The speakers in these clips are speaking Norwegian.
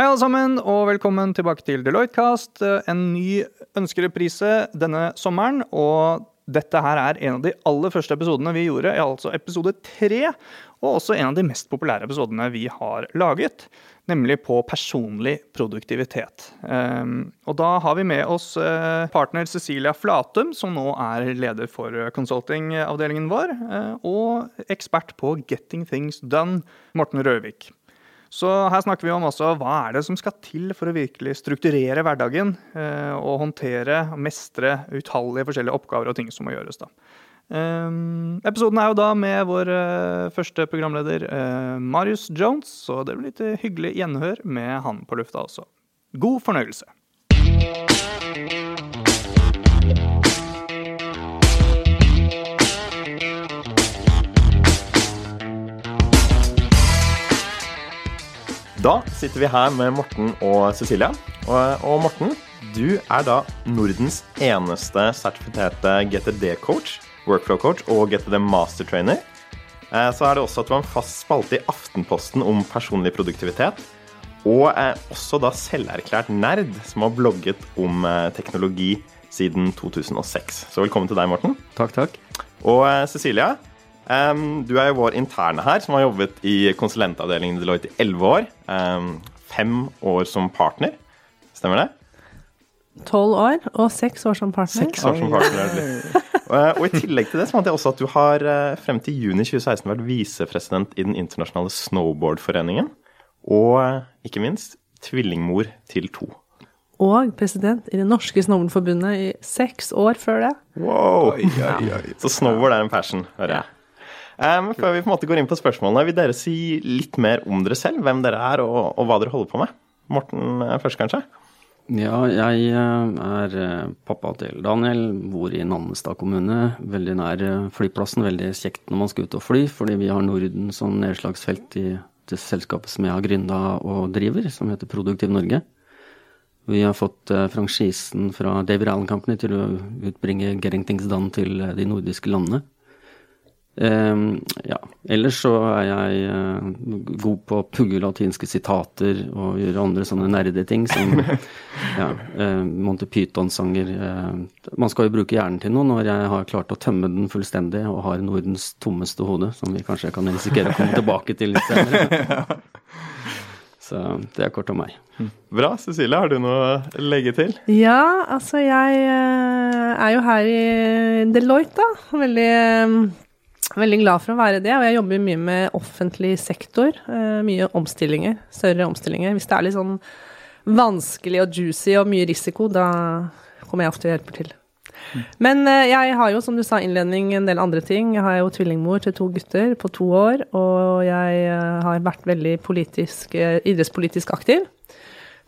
Hei, alle sammen, og velkommen tilbake til Deloitte-cast. En ny ønskereprise denne sommeren. Og dette her er en av de aller første episodene vi gjorde, altså episode tre. Og også en av de mest populære episodene vi har laget, nemlig på personlig produktivitet. Um, og da har vi med oss uh, partner Cecilia Flatum, som nå er leder for consulting-avdelingen vår, uh, og ekspert på Getting Things Done, Morten Røvik. Så her snakker vi om også hva er det som skal til for å virkelig strukturere hverdagen uh, og håndtere og mestre utallige forskjellige oppgaver og ting som må gjøres. da. Um, episoden er jo da med vår uh, første programleder Marius Jones, så det blir litt hyggelig gjenhør med han på lufta også. God fornøyelse. Da sitter vi her med Morten og Cecilia. Og, og Morten, du er da Nordens eneste sertifiserte GTD-coach, workflow-coach og GTD master-trainer. Eh, så er det også at du har en fast spalte i Aftenposten om personlig produktivitet. Og er også da selverklært nerd som har blogget om eh, teknologi siden 2006. Så velkommen til deg, Morten. Takk, takk. Og eh, Cecilia, Um, du er jo vår interne her, som har jobbet i konsulentavdelingen i Deloitte i elleve år. Um, fem år som partner. Stemmer det? Tolv år og seks år som partner. Seks år som partner. og, og, i tillegg til det så fant jeg også at du har frem til juni 2016 vært visepresident i Den internasjonale snowboardforeningen. Og ikke minst tvillingmor til to. Og president i Det norske snowboardforbundet i seks år før det. Wow! Oi, oi, oi. Så snowboard er en passion, hører jeg. Um, før vi på en måte går inn på spørsmålene, vil dere si litt mer om dere selv? Hvem dere er, og, og hva dere holder på med? Morten først, kanskje? Ja, jeg er pappa til Daniel, bor i Nannestad kommune. Veldig nær flyplassen. Veldig kjekt når man skal ut og fly, fordi vi har Norden som nedslagsfelt i det selskapet som jeg har gründa og driver, som heter Produktiv Norge. Vi har fått franchisen fra David Allen Company til å utbringe Getting Things Done til de nordiske landene. Um, ja. Ellers så er jeg uh, god på å pugge latinske sitater og gjøre andre sånne nerdeting som ja, uh, Monty Python-sanger. Uh, man skal jo bruke hjernen til noe når jeg har klart å tømme den fullstendig og har Nordens tommeste hode, som vi kanskje kan risikere å komme tilbake til litt senere. Så det er kort om meg. Bra. Cecilie, har du noe å legge til? Ja, altså jeg er jo her i Deloitte, da. Veldig Veldig glad for å være det, og jeg jobber mye med offentlig sektor. Uh, mye omstillinger, større omstillinger. Hvis det er litt sånn vanskelig og juicy og mye risiko, da kommer jeg ofte og hjelper til. Men uh, jeg har jo, som du sa innledning, en del andre ting. Jeg har jo tvillingmor til to gutter på to år, og jeg uh, har vært veldig politisk, idrettspolitisk aktiv.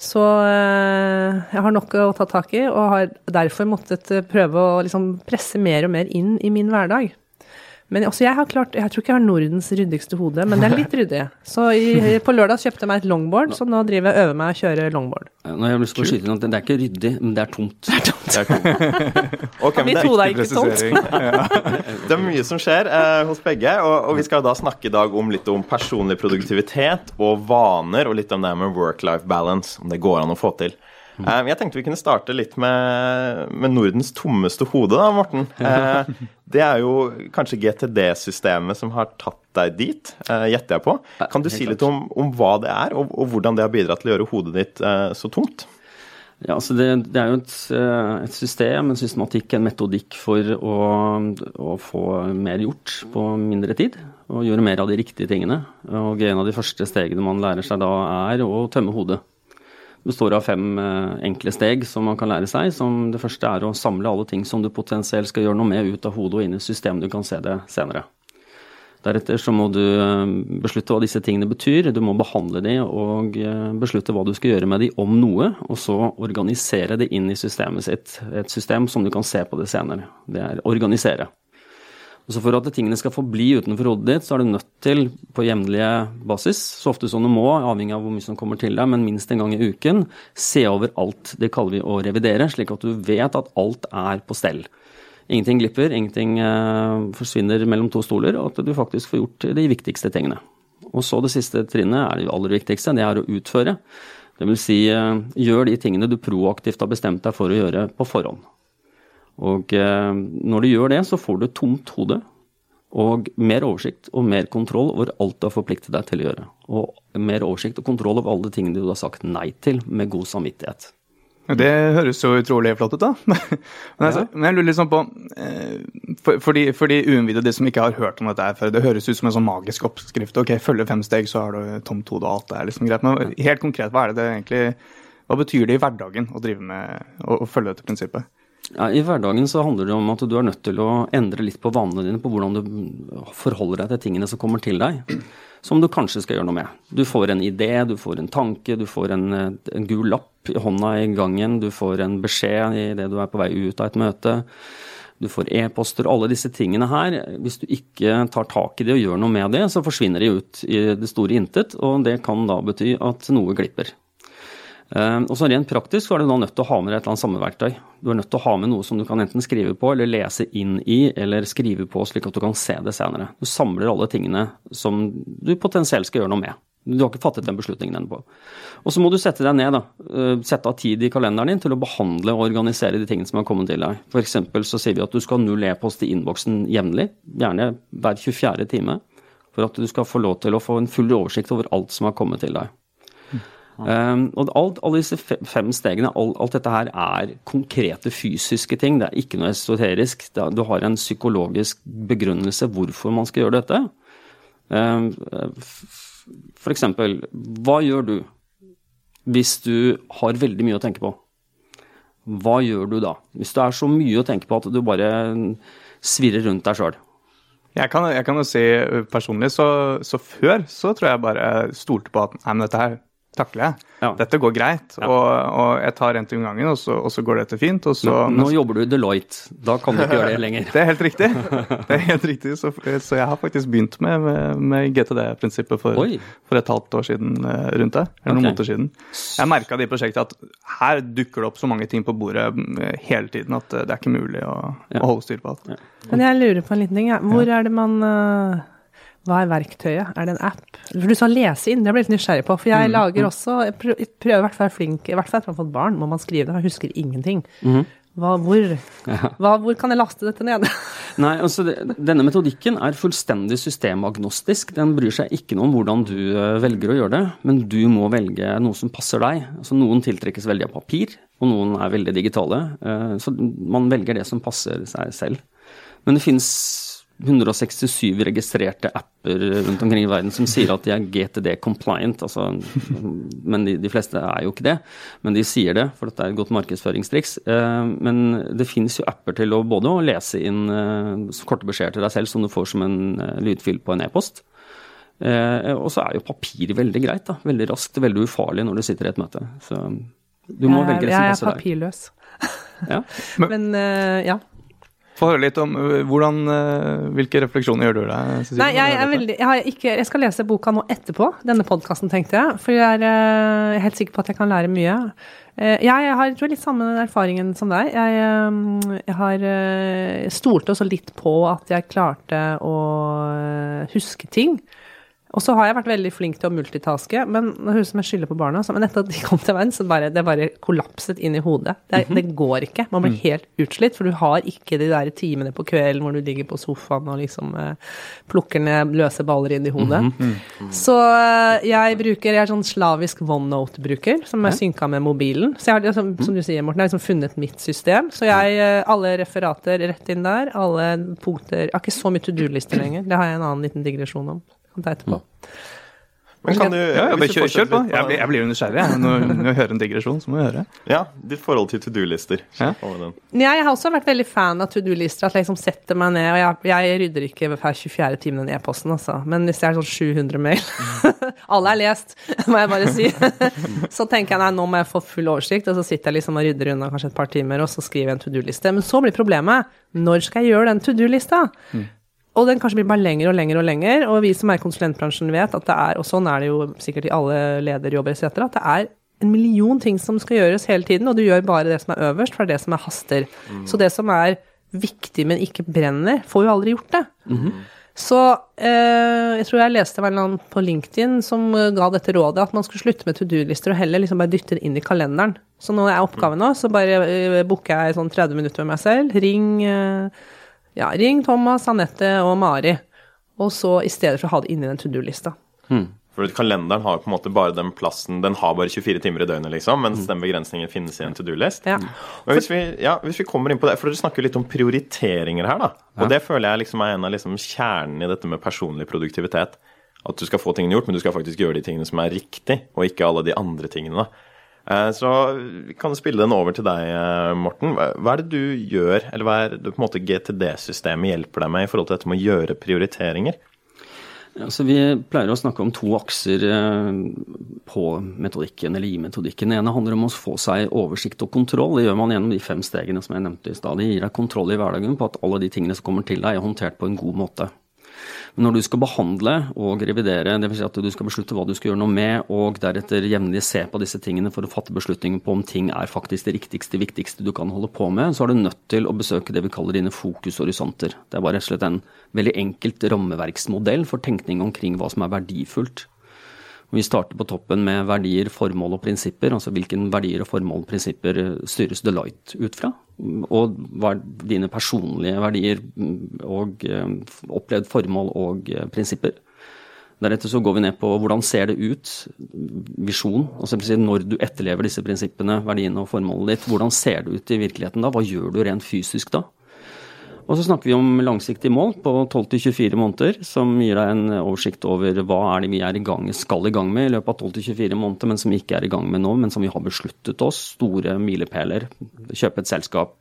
Så jeg har nok å ta tak i, og har derfor måttet prøve å liksom presse mer og mer inn i min hverdag. Men også jeg har klart Jeg tror ikke jeg har Nordens ryddigste hode, men det er litt ryddig. Så i, på lørdag kjøpte jeg meg et longboard, så nå driver jeg øver meg å kjøre longboard. Nå har jeg lyst til å skyte inn at det er ikke ryddig, men det er tomt. Det er tomt. Det er tomt. okay, men hode er ikke tomt. det er mye som skjer eh, hos begge, og, og, vi skal da snakke i dag om litt om personlig produktivitet og vaner, og litt om det med work-life balance, om det går an å få til. Mm. Jeg tenkte vi kunne starte litt med, med Nordens tommeste hode, da, Morten. Eh, det er jo kanskje GTD-systemet som har tatt deg dit, eh, gjetter jeg på. Kan du si litt om, om hva det er, og, og, hvordan det har bidratt til å gjøre hodet ditt så tungt? Ja, altså det, det, er jo et, et, system, en systematikk, en metodikk for å, å, få mer gjort på mindre tid. Og gjøre mer av de riktige tingene. Og en av de første stegene man lærer seg da, er å tømme hodet består av fem eh, enkle steg som man kan lære seg. Som det første er å samle alle ting som du potensielt skal gjøre noe med ut av hodet og inn i systemet du kan se det senere. Deretter så må du eh, beslutte hva disse tingene betyr. Du må behandle de og eh, beslutte hva du skal gjøre med de om noe, og så organisere det inn i systemet sitt. Et system som du kan se på det senere. Det er organisere. Så For at tingene skal forbli utenfor hodet ditt, så er du nødt til på jevnlige basis, så ofte som du må, avhengig av hvor mye som kommer til deg, men minst en gang i uken, se over alt. Det kaller vi å revidere, slik at du vet at alt er på stell. Ingenting glipper, ingenting uh, forsvinner mellom to stoler, og at du faktisk får gjort de viktigste tingene. Og så det siste trinnet er det aller viktigste, det er å utføre. Dvs. Si, eh, gjør de tingene du proaktivt har bestemt deg for å gjøre på forhånd. Og eh, når du gjør det, så får du tomt hode og mer oversikt og mer kontroll over alt du har forpliktet deg til å gjøre. Og mer oversikt og kontroll over alle tingene du har sagt nei til, med god samvittighet. Det høres jo utrolig flott ut, da. Men, altså, men jeg lurer litt sånn på eh, for, for, de, for de uinnvidde, de som ikke har hørt om dette her før, det høres ut som en sånn magisk oppskrift. Ok, følge fem steg, så har du tomt hode, og alt det er liksom greit. Men helt konkret, hva er det det egentlig Hva betyr det i hverdagen å drive med å, å følge dette prinsippet? Ja, I hverdagen så handler det om at du er nødt til å endre litt på vanene dine, på hvordan du forholder deg til tingene som kommer til deg, som du kanskje skal gjøre noe med. Du får en idé, du får en tanke, du får en, en gul lapp i hånda i gangen, du får en beskjed idet du er på vei ut av et møte. Du får e-poster, alle disse tingene her. Hvis du ikke tar tak i det og gjør noe med det, så forsvinner de ut i det store intet, og det kan da bety at noe glipper. Uh, og så Rent praktisk så er du da nødt til å ha med deg et eller annet samleverktøy. Du er nødt til å ha med noe som du kan enten skrive på eller lese inn i, eller skrive på slik at du kan se det senere. Du samler alle tingene som du potensielt skal gjøre noe med. Du har ikke fattet den beslutningen ennå. Og så må du sette deg ned, da. Uh, sette av tid i kalenderen din til å behandle og organisere de tingene som har kommet til deg. F.eks. så sier vi at du skal ha null e-post i innboksen jevnlig, gjerne hver 24. time, for at du skal få lov til å få en full oversikt over alt som har kommet til deg. Um, og alt, alle disse fem stegene, alt, alt, dette her er konkrete fysiske ting. Det er ikke noe esoterisk. Er, du har en psykologisk begrunnelse hvorfor man skal gjøre dette. Um, for eksempel, hva gjør du hvis du har veldig mye å tenke på? Hva gjør du da? Hvis det er så mye å tenke på at du bare svirrer rundt deg sjøl. Jeg kan, jeg kan, jo si personlig, så, så, før så tror jeg bare stolte på at nei, men dette her takler jeg. Ja. Dette går greit, ja. og, og, jeg tar en til om gangen, og så, og så, går dette fint. Så, nå, nå jobber du i Deloitte, da kan du ikke gjøre det lenger. det er helt riktig. Det er helt riktig, Så, så jeg har faktisk begynt med, med, med GTD-prinsippet for, for, et halvt år siden eh, rundt det. Eller noen okay. måneder siden. Jeg merka i prosjektet at her dukker det opp så mange ting på bordet eh, hele tiden at eh, det er ikke mulig å, ja. å holde styr på alt. Men jeg lurer på en liten ting. Hvor er det man uh hva er verktøyet? Er det en app? For du sa lese inn, det ble jeg litt nysgjerrig på. For jeg mm. lager også Jeg prøver i hvert fall flink, i hvert fall etter å ha fått barn, må man skrive det. Jeg husker ingenting. Mm. Hva, hvor, hva, hvor kan jeg laste dette ned? Nei, altså Denne metodikken er fullstendig systemagnostisk. Den bryr seg ikke noe om hvordan du eh, velger å gjøre det, men du må velge noe som passer deg. Altså Noen tiltrekkes veldig av papir, og noen er veldig digitale. Eh, så man velger det som passer seg selv. Men det finnes 167 registrerte apper rundt omkring i verden som sier at de er GTD compliant. Altså, men de, de, fleste er jo ikke det. Men de sier det, for dette er et godt markedsføringstriks. Eh, men det finnes jo apper til å både å lese inn eh, korte beskjeder til deg selv som du får som en eh, lydfil på en e-post. Og så er jo papir veldig greit. da, Veldig raskt, veldig ufarlig når du sitter i et møte. Så du må velge det som passer deg. Jeg er papirløs. Ja. Men, ja. Få høre litt om øh, hvordan, øh, hvilke refleksjoner gjør du deg? Cecilie? Nei, jeg, er veldig, jeg, ikke, jeg, skal lese boka nå etterpå, denne podkasten, tenkte jeg. For jeg er, jeg er, helt sikker på at jeg kan lære mye. Jeg har tror litt samme erfaringen som deg. Jeg, jeg har stolte også litt på at jeg klarte å huske ting. Og så har jeg vært veldig flink til å multitaske, men det høres ut som jeg skylder på barna. Men etter at de kom til verden, så bare, det bare kollapset inn i hodet. Det, det, går ikke. Man blir mm. helt utslitt, for du har ikke de der timene på kvelden hvor du ligger på sofaen og liksom eh, plukker ned løse baller inn i hodet. Mm -hmm. Så eh, jeg bruker, jeg er sånn slavisk OneNote-bruker, som er synka med mobilen. Så jeg har, liksom, som du sier, Morten, jeg har liksom funnet mitt system. Så jeg, eh, alle referater rett inn der, alle punkter Jeg har ikke så mye to do-lister lenger. Det har jeg en annen liten digresjon om kan ta etterpå. Men kan du, ja, ja, kjør, kjør, på. Jeg blir, jeg blir jo nysgjerrig. Når, når jeg hører en digresjon, så må jeg høre. Ja, ditt forhold til to do-lister. Ja. Jeg har også vært veldig fan av to do-lister. At jeg liksom setter meg ned Og jeg, jeg rydder ikke hver 24. time den e-posten, altså. Men hvis det er sånn 700 mail Alle er lest, må jeg bare si. så tenker jeg nei, nå må jeg få full oversikt, og så sitter jeg liksom og rydder unna kanskje et par timer, og så skriver jeg en to do-liste. Men så blir problemet når skal jeg gjøre den to do-lista? Mm. Og den kanskje blir bare lengre og lengre og lengre. Og vi som er i konsulentbransjen vet at det er, og sånn er det jo sikkert i alle lederjobber etc., at det er en million ting som skal gjøres hele tiden, og du gjør bare det som er øverst, for det er det som er haster. Mm. Så det som er viktig, men ikke brenner, får jo aldri gjort det. Mm -hmm. Så eh, jeg tror jeg leste en eller annen på LinkedIn som eh, ga dette rådet, at man skulle slutte med to do-lister og heller liksom bare dytte det inn i kalenderen. Så nå er oppgaven nå, så bare eh, booker jeg sånn 30 minutter med meg selv. Ring, eh, ja, ring Thomas, Anette og Mari. Og så i stedet for å ha det inni den to do-lista. For kalenderen har på en måte bare den plassen Den har bare 24 timer i døgnet, liksom, mens den begrensningen finnes i en to do-list. Ja. Og hvis vi, ja, hvis vi kommer inn på det, for dere snakker litt om prioriteringer her, da. Og det føler jeg liksom er en av liksom kjernen i dette med personlig produktivitet. At du skal få tingene gjort, men du skal faktisk gjøre de tingene som er riktig, og ikke alle de andre tingene. da. Eh, Så vi kan spille den over til deg, eh, Morten. Hva er det du gjør, eller hva er det på en måte GTD-systemet hjelper deg med i forhold til dette med å gjøre prioriteringer? Ja, Vi pleier å snakke om to akser eh, på metodikken, eller i metodikken. Det ene handler om å få seg oversikt og kontroll. Det gjør man gjennom de fem stegene som jeg nevnte i stad. Det gir deg kontroll i hverdagen på at alle de tingene som kommer til deg, er håndtert på en god måte. Men når du skal behandle og revidere, dvs. Si at du skal beslutte hva du skal gjøre noe med, og deretter jevnlig se på disse tingene for å fatte beslutninger på om ting er faktisk det riktigste, viktigste du kan holde på med, så er du nødt til å besøke det vi kaller dine fokushorisonter. Det er bare rett og slett en veldig enkelt rammeverksmodell for tenkning omkring hva som er verdifullt. Vi starter på toppen med verdier, formål og prinsipper. Altså hvilken verdier og formål og prinsipper styres Deloitte ut fra? Og hva er dine personlige verdier og eh, opplevd formål og eh, prinsipper? Deretter så går vi ned på hvordan ser det ut, visjon. Altså når du etterlever disse prinsippene, verdiene og formålet ditt, hvordan ser det ut i virkeligheten da? Hva gjør du rent fysisk da? Og så snakker vi om langsiktige mål på 12-24 måneder, som gir deg en oversikt over hva er det vi er i gang, skal i gang med i løpet av 12-24 måneder, men som vi ikke er i gang med nå, men som vi har besluttet oss. Store milepæler. Kjøpe et selskap,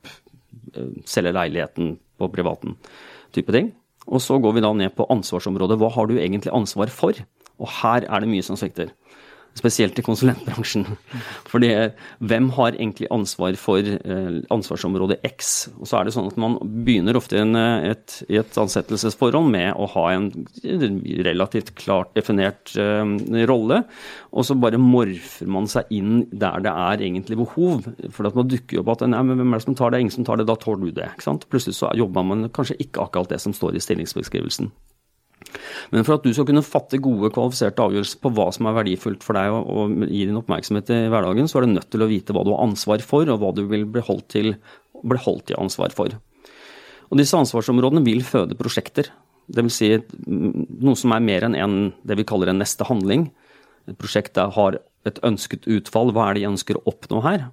eh, selge leiligheten på privaten, type ting. Og så går vi da ned på ansvarsområdet. Hva har du egentlig ansvar for? Og her er det mye som svikter. Spesielt i konsulentbransjen. Fordi hvem har egentlig ansvar for eh, ansvarsområde X? Og så er det sånn at man begynner ofte i eh, et, et ansettelsesforhold med å ha en relativt klart definert eh, rolle, og så bare morfer man seg inn der det er egentlig behov. For at man dukker jo opp at nei, men hvem er det som tar det? Ingen som tar det, da tåler du det. Plutselig så jobber man kanskje ikke akkurat det som står i stillingsbeskrivelsen. Men for at du skal kunne fatte gode, kvalifiserte avgjørelser på hva som er verdifullt for deg og, og gi din oppmerksomhet i hverdagen, så er du nødt til å vite hva du har ansvar for, og hva du vil bli holdt til, bli holdt i ansvar for. Og disse ansvarsområdene vil føde prosjekter. Dvs. Si noe som er mer enn en, det vi kaller en neste handling. Et prosjekt der har et ønsket utfall. Hva er det de ønsker å oppnå her?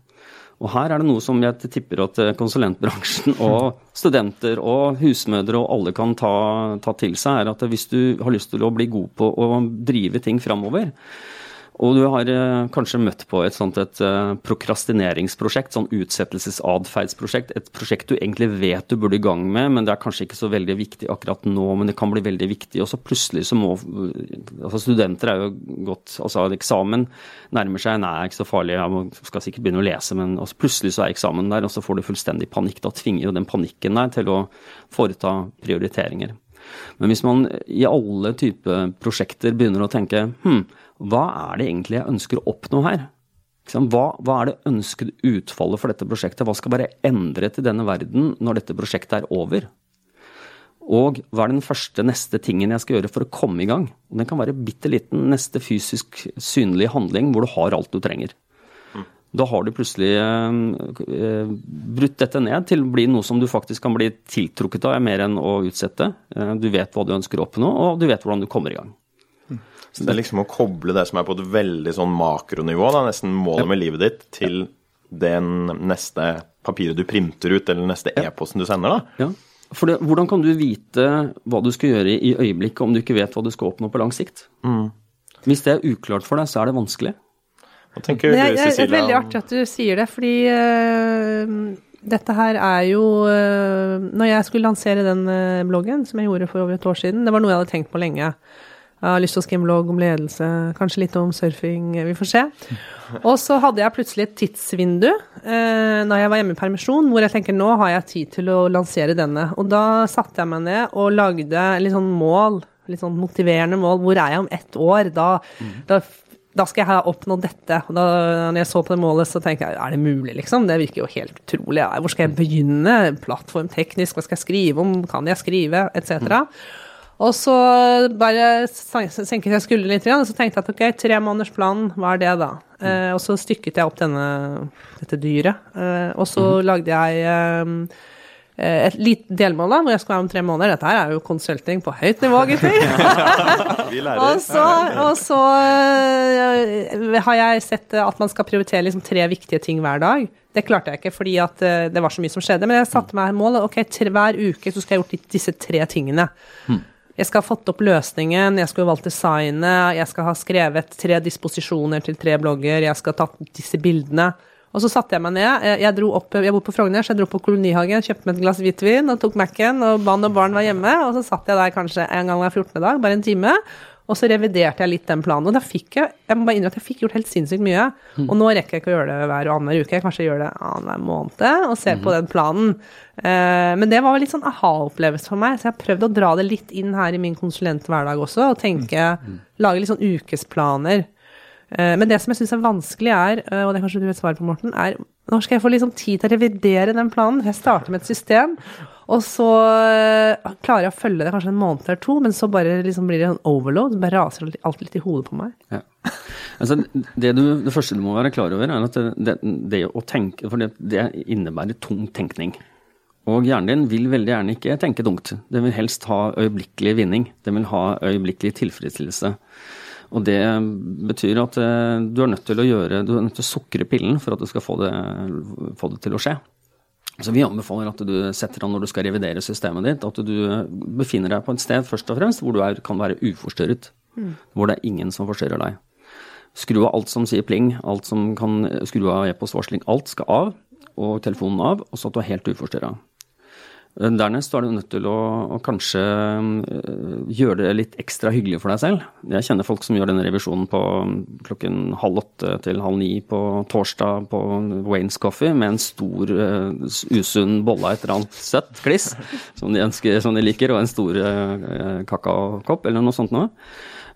Og her er det noe som jeg tipper at konsulentbransjen og studenter og husmødre og alle kan ta, ta, til seg, er at hvis du har lyst til å bli god på å drive ting framover, og du har eh, kanskje møtt på et sånt et uh, prokrastineringsprosjekt, sånn utsettelsesatferdsprosjekt, et prosjekt du egentlig vet du burde i gang med, men det er kanskje ikke så veldig viktig akkurat nå, men det kan bli veldig viktig. Og så plutselig så må altså Studenter er jo godt Altså eksamen nærmer seg, nei, ikke så farlig, jeg må, skal sikkert begynne å lese, men plutselig så er eksamen der, og så får du fullstendig panikk. Da tvinger jo den panikken deg til å foreta prioriteringer. Men hvis man i alle typer prosjekter begynner å tenke hm, hva er det egentlig jeg ønsker å oppnå her? Hva, hva, er det ønskede utfallet for dette prosjektet? Hva skal være endret i denne verden når dette prosjektet er over? Og hva er den første, neste tingen jeg skal gjøre for å komme i gang? Og den kan være bitte liten, neste fysisk synlig handling hvor du har alt du trenger. Da har du plutselig eh, brutt dette ned til å bli noe som du faktisk kan bli tiltrukket av, mer enn å utsette. Eh, du vet hva du ønsker å oppnå, og du vet hvordan du kommer i gang. Så det er liksom å koble det som er på et veldig sånn makronivå, da, nesten målet med livet ditt, til den neste papiret du printer ut, eller neste e-posten du sender, da. Ja. For det, hvordan kan du vite hva du skal gjøre i øyeblikket om du ikke vet hva du skal oppnå på lang sikt? Mm. Hvis det er uklart for deg, så er det vanskelig. Hva tenker du, er, det er veldig artig at du sier det, fordi øh, dette her er jo øh, Når jeg skulle lansere den øh, bloggen, som jeg gjorde for over et år siden, det var noe jeg hadde tenkt på lenge. Jeg har lyst til å skrive en blogg om ledelse, kanskje litt om surfing, vi får se. Og så hadde jeg plutselig et tidsvindu eh, når jeg var hjemme i permisjon, hvor jeg tenker nå har jeg tid til å lansere denne. Og da satte jeg meg ned og lagde litt sånn mål, litt sånn motiverende mål. Hvor er jeg om ett år? Da, da, da skal jeg ha oppnådd dette. Og da når jeg så på det målet, så tenker jeg er det mulig, liksom? Det virker jo helt utrolig. Hvor skal jeg begynne? Plattform teknisk, hva skal jeg skrive om? Kan jeg skrive? Etc. Og så bare senket jeg skuldrene litt, og så tenkte jeg at ok, tre måneders plan, hva er det da? Eh, og så stykket jeg opp denne, dette dyret. Eh, og så lagde jeg eh, et lite delmål da, hvor jeg skulle være om tre måneder. Dette her er jo konsulting på høyt nivå, gutter. Og så, og så øh, har jeg sett at man skal prioritere liksom tre viktige ting hver dag. Det klarte jeg ikke fordi at øh, det var så mye som skjedde. Men jeg satte meg mål. Ok, tre, hver uke så skal jeg gjort disse tre tingene. Jeg skal ha fått opp løsningen, jeg skal ha valgt designet, jeg skal ha skrevet tre disposisjoner til tre blogger, jeg skal ha tatt disse bildene. Og så satte jeg meg ned. Jeg dro opp, jeg bor på Frogner, så jeg dro på Kolonihagen, kjøpte meg et glass hvitvin og tok Mac-en, og barn og barn var hjemme. Og så satt jeg der kanskje en gang hver 14. dag, bare en time. Og så reviderte jeg litt den planen. Og da fikk jeg jeg må bare innrømme at jeg fikk gjort helt sinnssykt mye. Og nå rekker jeg ikke å gjøre det hver annenhver uke. Jeg kanskje gjør det annenhver måned og ser på den planen. Eh, men det var litt sånn aha-opplevelse for meg, så jeg har prøvd å dra det litt inn her i min konsulenthverdag også, og tenke Lage litt sånn ukesplaner. Eh, Men det som jeg syns er vanskelig, er, eh, og det kanskje du vet svaret på, Morten, er når skal jeg få liksom tid til å revidere den planen? Jeg starter med et system, og så eh, klarer jeg å følge det kanskje en måned eller to, men så bare liksom blir det en overload. Bare raser alt litt i hodet på meg. Ja. Altså, det, du, det første du må være klar over, er at det, det, det å tenke For det innebærer tung tenkning. Og hjernen din vil veldig gjerne ikke tenke tungt. Den vil helst ha øyeblikkelig vinning. Den vil ha øyeblikkelig tilfredsstillelse. Og det betyr at eh, du er nødt til å gjøre, du er nødt til å sukre pillen for at du skal få det, få det til å skje. Så vi anbefaler at du setter an når du skal revidere systemet ditt, at du befinner deg på et sted først og fremst hvor du er, kan være uforstyrret. Hvor det er ingen som forstyrrer deg. Skru av alt som sier pling, alt som kan skru av e-postvarsling. Alt skal av, og telefonen av, og så at du er helt uforstyrra. Dernest er du nødt til å, å kanskje øh, gjøre det litt ekstra hyggelig for deg selv. Jeg kjenner folk som gjør denne revisjonen på klokken halv åtte til halv ni på torsdag på Waynes Coffee med en stor, uh, usunn bolle av et eller annet søtt kliss som de, ønsker, som de liker, og en stor uh, kakaokopp eller noe sånt noe.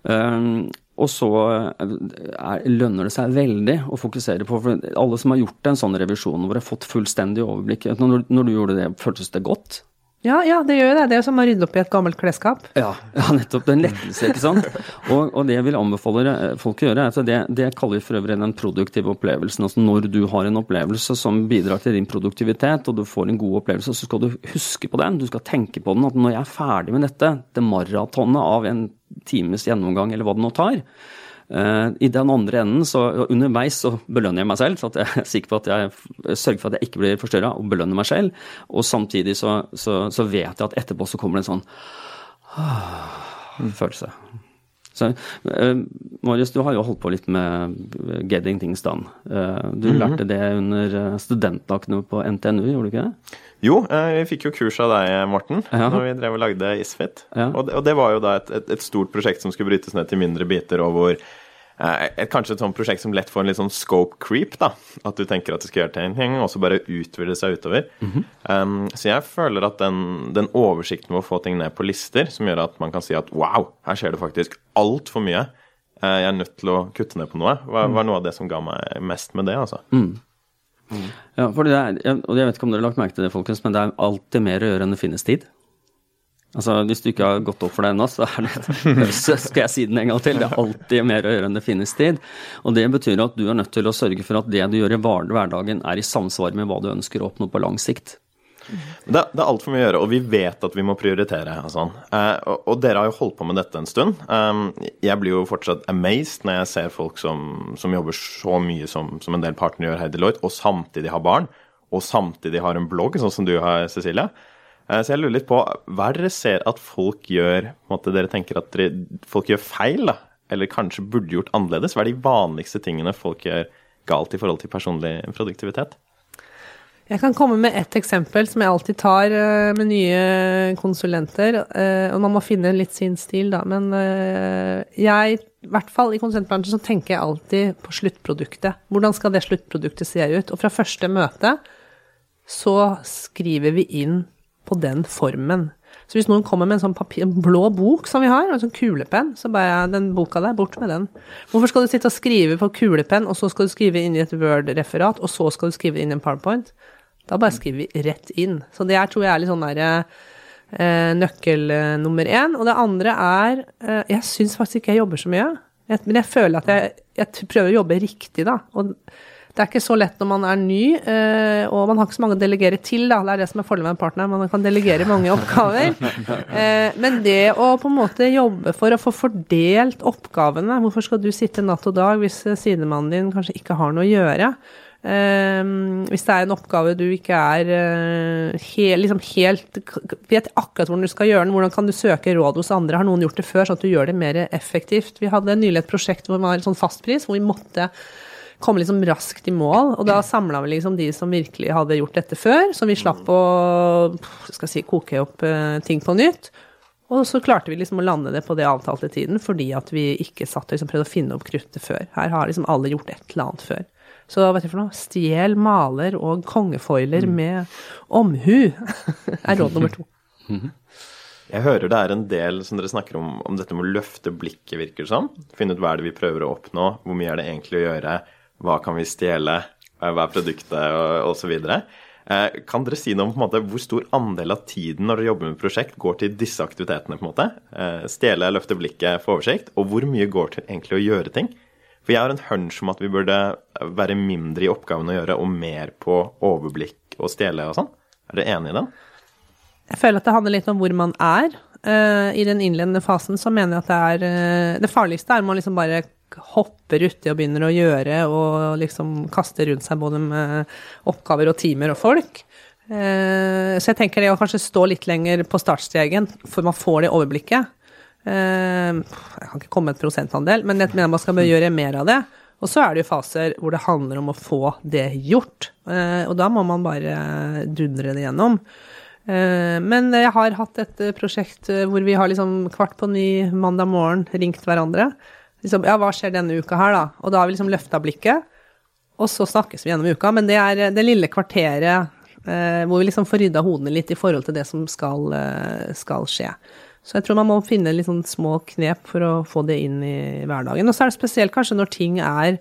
Um, og så er, lønner det seg veldig å fokusere på for Alle som har gjort en sånn revisjon hvor de har fått fullstendig overblikk Når, når du gjorde det, føltes det godt? Ja, ja, det gjør det. Det er jo som å rydde opp i et gammelt klesskap. Ja, ja nettopp. Det er en lettelse, ikke sant. Og, og det jeg vil anbefale folk å gjøre, er at det, det kaller vi for øvrig den produktive opplevelsen. Altså når du har en opplevelse som bidrar til din produktivitet, og du får en god opplevelse, så skal du huske på den. Du skal tenke på den. At når jeg er ferdig med dette, det maratonet av en times gjennomgang, eller hva det nå tar, I den andre enden, så underveis så belønner jeg meg selv, så jeg er sikker på at jeg sørger for at jeg ikke blir forstyrra, og belønner meg selv. Og samtidig så, så, så, vet jeg at etterpå så kommer det en sånn uh, følelse. Så, uh, Marius, du har jo holdt på litt med getting things done. du mm -hmm. lærte det under studentdagene på NTNU, gjorde du ikke det? Jo, vi fikk jo kurs av deg, Morten, ja. når vi drev og lagde Isfit. Ja. Og, det, og, det, var jo da et, et, et, stort prosjekt som skulle brytes ned til mindre biter, og hvor eh, et, Kanskje et sånt prosjekt som lett får en litt sånn scope creep, da. At du tenker at du skal gjøre til en ting, og så bare utvide seg utover. Mm -hmm. um, så jeg føler at den, den oversikten med å få ting ned på lister, som gjør at man kan si at wow, her skjer det faktisk altfor mye. Jeg er nødt til å kutte ned på noe. Var, var noe av det som ga meg mest med det, altså. Mm. Mm. Ja, for det er, og jeg vet ikke om dere har lagt merke til det, folkens, men det er alltid mer å gjøre enn det finnes tid. Altså, Hvis du ikke har gått opp for det ennå, så, så skal jeg si den en gang til. Det er alltid mer å gjøre enn det finnes tid. Og Det betyr at du er nødt til å sørge for at det du gjør i hverdagen, er i samsvar med hva du ønsker å oppnå på lang sikt. Det, det er altfor mye å gjøre, og vi vet at vi må prioritere. og sånn. Eh, og, og, dere har jo holdt på med dette en stund. Eh, jeg blir jo fortsatt amazed når jeg ser folk som, som jobber så mye som, som, en del partnere gjør her i Deloitte, og samtidig har barn, og samtidig har en blogg, sånn som du har, Cecilia. Eh, så jeg lurer litt på, hva er dere ser at folk gjør på en måte Dere tenker at dere, folk gjør feil, da? Eller kanskje burde gjort annerledes? Hva er de vanligste tingene folk gjør galt i forhold til personlig produktivitet? Jeg kan komme med ett eksempel som jeg alltid tar uh, med nye konsulenter. Uh, og man må finne litt sin stil, da. Men jeg, i hvert fall i konsulentbransjen, så tenker jeg alltid på sluttproduktet. Hvordan skal det sluttproduktet se ut? Og fra første møte så skriver vi inn på den formen. Så hvis noen kommer med en sånn papir, en blå bok som vi har, en sånn kulepenn, så bare den boka der, bort med den. Hvorfor skal du sitte og skrive på kulepenn, og så skal du skrive inn i et Word-referat, og så skal du skrive inn i en PowerPoint? Da bare skriver vi rett inn. Så det her tror jeg er litt sånn derre eh, nøkkel eh, nummer én. Og det andre er eh, Jeg syns faktisk ikke jeg jobber så mye. Men jeg føler at jeg, jeg prøver å jobbe riktig, da. Og det er ikke så lett når man er ny, eh, og man har ikke så mange å delegere til, da. Det er det som er fordelen med en partner, man kan delegere mange oppgaver. Eh, men det å på en måte jobbe for å få fordelt oppgavene Hvorfor skal du sitte natt og dag hvis eh, sidemannen din kanskje ikke har noe å gjøre? Um, hvis det er en oppgave du ikke er uh, he, liksom helt Vet akkurat hvordan du skal gjøre den, hvordan kan du søke råd hos andre? Har noen gjort det før, sånn at du gjør det mer effektivt? Vi hadde nylig et prosjekt hvor det var en sånn fastpris, hvor vi måtte komme liksom raskt i mål. Og da samla vi liksom de som virkelig hadde gjort dette før, så vi slapp å skal si, koke opp uh, ting på nytt. Og så klarte vi liksom å lande det på det avtalte tiden, fordi at vi ikke satt og liksom prøvde å finne opp kruttet før. Her har liksom alle gjort et eller annet før. Så hva vet du for noe? Stjel maler og kongefoiler mm. med omhu er råd nummer to. Jeg hører det er en del som dere snakker om, om dette med å løfte blikket, virker det som. Finne ut hva er det vi prøver å oppnå, hvor mye er det egentlig å gjøre, hva kan vi stjele, hva er produktet, osv. Eh, kan dere si noe om måte, hvor stor andel av tiden når dere jobber med prosjekt, går til disse aktivitetene? på en måte? Eh, stjele, løfte blikket, få oversikt. Og hvor mye går til egentlig å gjøre ting? For jeg har en hunch om at vi burde være mindre i oppgaven å gjøre, og mer på overblikk og stjele og sånn. Er dere enig i den? Jeg føler at det handler litt om hvor man er. I den innledende fasen så mener jeg at det er Det farligste er man liksom bare hopper uti og begynner å gjøre og liksom kaster rundt seg både med oppgaver og timer og folk. Uh, så jeg tenker det å kanskje stå litt lenger på startstreken, for man får det overblikket. Ehm, jeg kan ikke komme med et prosentandel, men jeg mener man skal gjøre mer av det. Og så er det jo faser hvor det handler om å få det gjort. Ehm, og da må man bare dundre det gjennom. Men jeg har hatt et prosjekt hvor vi har liksom kvart på ni mandag morgen ringt hverandre. Liksom, ja, hva skjer denne uka her, da? Og da har vi liksom løfta blikket. Og så snakkes vi gjennom uka. Men det er det lille kvarteret hvor vi liksom får rydda hodene litt i forhold til det som skal, skal skje. Så jeg tror man må finne litt sånn små knep for å få det inn i hverdagen. Og så er det spesielt kanskje når ting er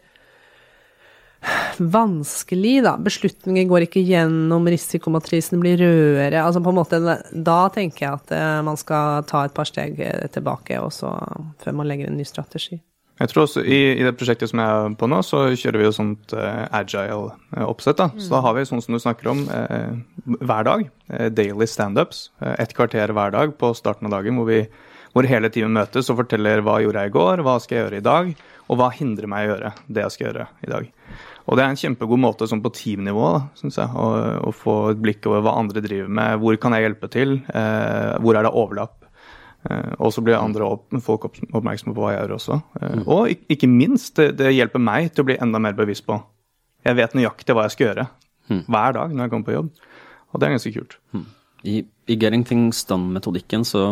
vanskelig, da. Beslutninger går ikke gjennom, risikomatrisen blir rødere. Altså på en måte, da tenker jeg at eh, man skal ta et par steg eh, tilbake, også, før man legger en ny strategi. Jeg tror også i, i, det prosjektet som jeg er på nå, så kjører vi jo sånt uh, agile uh, oppsett. da. Mm. Så da har vi sånn som du snakker om, uh, hver dag. daily standups. Uh, et kvarter hver dag på starten av dagen hvor, vi, hvor hele teamet møtes og forteller hva gjorde jeg i går, hva skal jeg gjøre i dag, og hva hindrer meg i å gjøre det jeg skal gjøre i dag. Og det er en kjempegod måte sånn på teamnivå synes jeg, å, å, få et blikk over hva andre driver med. Hvor kan jeg hjelpe til? hvor er det overlapp? Eh, og så blir andre opp, folk oppmerksomme på hva jeg gjør også. Eh, mm. Og ikke minst, det, det, hjelper meg til å bli enda mer bevisst på. Jeg vet nøyaktig hva jeg skal gjøre mm. hver dag når jeg kommer på jobb. Og det er ganske kult. Mm. I, I, Getting Things Done-metodikken så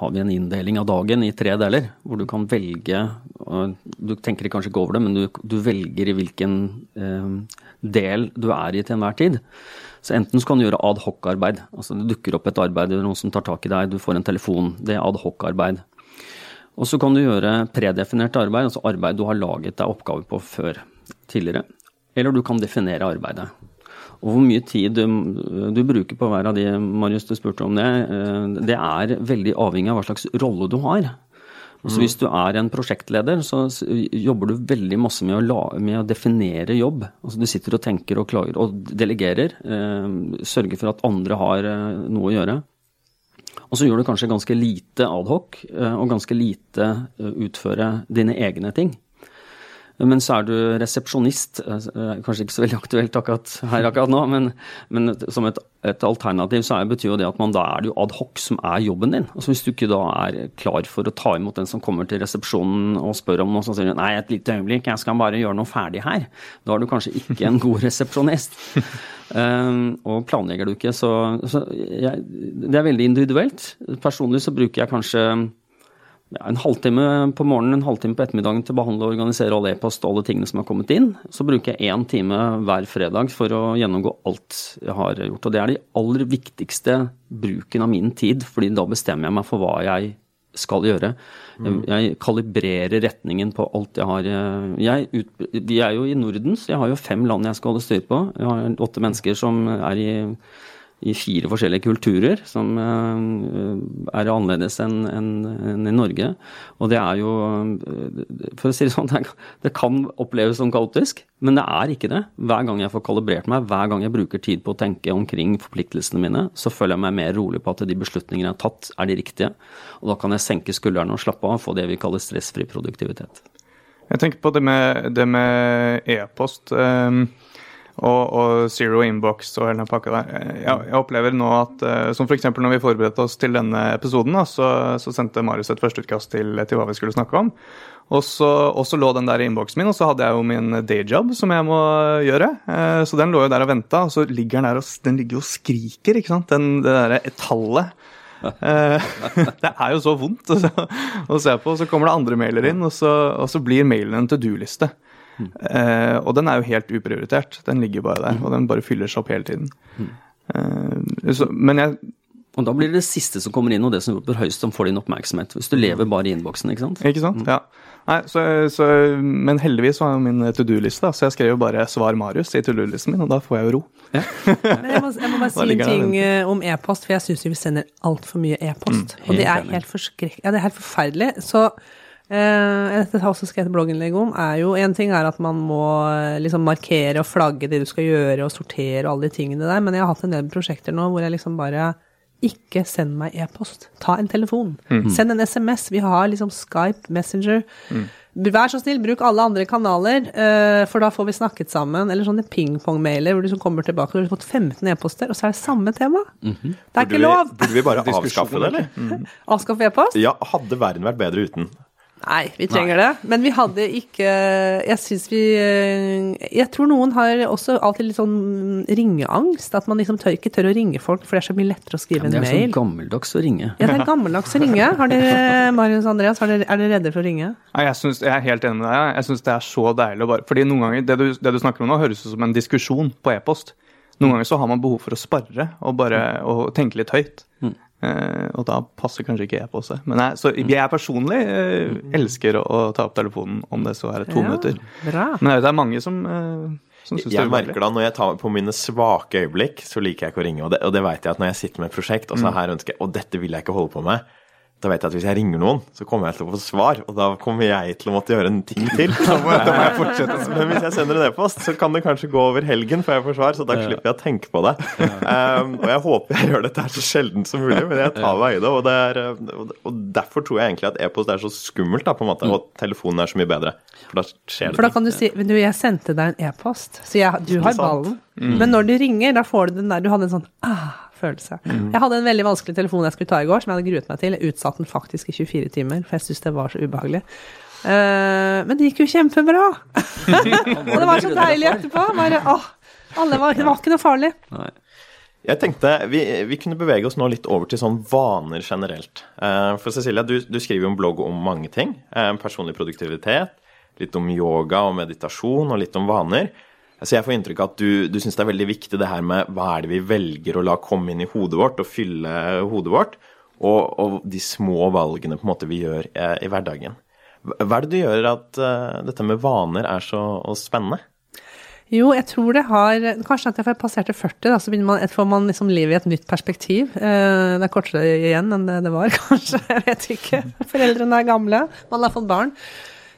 har vi en inndeling av dagen i tre deler, hvor du kan velge Du tenker kanskje ikke over det, men du, du velger i hvilken eh, del du er i til enhver tid. Så enten så kan du gjøre ad hoc-arbeid. Altså det dukker opp et arbeid, det er noen som tar tak i deg, du får en telefon. Det er ad hoc-arbeid. Og så kan du gjøre predefinert arbeid, altså arbeid du har laget deg oppgaver på før tidligere. Eller du kan definere arbeidet. Og hvor mye tid du, du, bruker på hver av de, Marius, du spurte om det, eh, det er veldig avhengig av hva slags rolle du har. Så hvis du er en prosjektleder, så jobber du veldig masse med å, la, med å definere jobb. Altså du sitter og tenker og klager og delegerer. Eh, sørger for at andre har eh, noe å gjøre. Og så gjør du kanskje ganske lite adhoc, eh, og ganske lite eh, utføre dine egne ting. Men så er du resepsjonist, eh, kanskje ikke så veldig aktuelt akkurat her akkurat nå, men, men som et, et, alternativ så er, betyr jo det at man da er det jo adhoc som er jobben din. Altså Hvis du ikke da er klar for å ta imot den som kommer til resepsjonen og spør om noe, så sier du nei, et lite øyeblikk, jeg skal bare gjøre noe ferdig her. Da er du kanskje ikke en god resepsjonist. um, og planlegger du ikke, så, så jeg, Det er veldig individuelt. Personlig så bruker jeg kanskje en halvtime på morgenen, en halvtime på ettermiddagen til å behandle og organisere all e-post og alle tingene som har kommet inn. Så bruker jeg én time hver fredag for å gjennomgå alt jeg har gjort. Og det er de aller viktigste bruken av min tid, fordi da bestemmer jeg meg for hva jeg skal gjøre. Mm. Jeg kalibrerer retningen på alt jeg har. Jeg ut, vi er jo i Norden, så jeg har jo fem land jeg skal holde styr på. Jeg har åtte mennesker som er i i fire forskjellige kulturer som eh, er annerledes enn en, en i Norge. Og det er jo eh, For å si det sånn, det kan oppleves som kaotisk, men det er ikke det. Hver gang jeg får kalibrert meg, hver gang jeg bruker tid på å tenke omkring forpliktelsene mine, så føler jeg meg mer rolig på at de beslutningene jeg har tatt, er de riktige. Og da kan jeg senke skuldrene og slappe av og få det vi kaller stressfri produktivitet. Jeg tenker på det med, e-post ehm, og, og zero inbox og hele den pakka der. Jeg, jeg opplever nå at eh, Som f.eks. når vi forberedte oss til denne episoden, da, så, så sendte Marius et førsteutkast til, til hva vi skulle snakke om. Og så, og lå den der i innboksen min, og så hadde jeg jo min dayjob som jeg må gjøre. Eh, Så den lå jo der og venta, og så ligger den der og den ligger og skriker, ikke sant. Den, det derre tallet. Eh, det er jo så vondt å, se- på. Så kommer det andre mailer inn, og så, og så blir mailen en to do-liste. Eh, og den er jo helt uprioritert. Den ligger bare der, og den bare fyller seg opp hele tiden. Eh, så, men jeg Og da blir det det siste som kommer inn, og det som roper høyest, som får din oppmerksomhet. Hvis du lever bare i innboksen, ikke sant. Ikke sant? Ja. Nei, så, så, men heldigvis var jo min to do-liste, så jeg skrev jo bare 'Svar Marius' i to do-listen min, og da får jeg jo ro. Men jeg må, jeg må bare si en ting den? eh, om e-post, for jeg syns vi sender altfor mye e-post. og det er helt. Ja, det er helt forferdelig. Så eh, dette har også skrevet blogginnlegg om, er jo En ting er at man må eh, liksom markere og flagge det du skal gjøre, og sortere og alle de tingene der, men jeg har hatt en del prosjekter nå hvor jeg liksom bare ikke send meg e-post. Ta en telefon. Send en SMS. Vi har liksom Skype, Messenger. Vær så snill, bruk alle andre kanaler, eh, for da får vi snakket sammen. Eller sånne pingpong-mailer hvor du liksom kommer tilbake og du har fått 15 e-poster, og så er det samme tema. Det er Burde ikke vi, lov! burde vi bare avskaffe det, eller? Avskaffe e-post? Ja, hadde verden vært bedre uten? Nei, vi trenger det. Men vi hadde ikke Jeg syns vi eh, Jeg tror noen har også alltid litt sånn ringeangst. At man liksom tør, ikke tør å ringe folk, for det er så mye lettere å skrive en mail. Det er så gammeldags å ringe. Ja, det er gammeldags å ringe. Har dere, Marius og Andreas, har dere, er dere redde for å ringe? Nei, jeg, synes, jeg er helt enig med deg. Jeg syns det er så deilig å bare Fordi noen ganger, det du, det du snakker om nå, høres ut som en diskusjon på e-post. Noen ganger så har man behov for å spare og bare og tenke litt høyt. Eh, og da passer kanskje ikke e-post. Men jeg, så jeg personlig eh, elsker å, å ta opp telefonen om det så er to Ja, minutter. Bra. Men det er- det er mange som, uh, som syns det Jeg er merker da, Når jeg tar på mine svake øyeblikk, så liker jeg ikke å ringe. Og det, og det vet jeg at når jeg sitter med et prosjekt, og så her ønsker jeg Og dette vil jeg ikke holde på med. Da vet jeg at hvis jeg ringer noen, så kommer jeg til å få svar, og da kommer jeg til å måtte gjøre en ting til. Da må, da må jeg fortsette. Men hvis jeg sender en e-post, så kan det kanskje gå over helgen før jeg får svar, så da slipper jeg å tenke på det. Um, og jeg håper jeg gjør dette her så sjelden som mulig, men jeg tar meg i det. Og, det er, og derfor tror jeg egentlig at e-post er så skummelt, da, på en måte, og telefonen er så mye bedre. For da skjer det For da kan du si "Men Du, jeg sendte deg en e-post, så jeg, du har ballen. Men når du ringer, da får du den der Du hadde en sånn ah-følelse. Jeg hadde en veldig vanskelig telefon jeg skulle ta i går, som jeg hadde gruet meg til. Jeg utsatte den faktisk i 24 timer, for jeg syntes det var så ubehagelig. Uh, men det gikk jo kjempebra! og det var så deilig etterpå. Bare, åh, alle var, det var ikke noe farlig. Nei. Jeg tenkte vi, vi kunne bevege oss nå litt over til sånn vaner generelt. Eh, for Cecilia, du, du skriver jo en blogg om mange ting. Eh, personlig produktivitet, litt om yoga og meditasjon, og litt om vaner. Så jeg får inntrykk av at du, du syns det er veldig viktig det her med hva er det vi velger å la komme inn i hodet vårt og fylle hodet vårt, og, og de små valgene på en måte vi gjør eh, i hverdagen. Hva er det du gjør at uh, dette med vaner er så spennende? Jo, jeg tror det har Kanskje at jeg passerte 40, da, så man, får man liksom livet i et nytt perspektiv. Eh, det er kortere igjen enn det det var, kanskje. Jeg vet ikke. Foreldrene er gamle. Man har fått barn.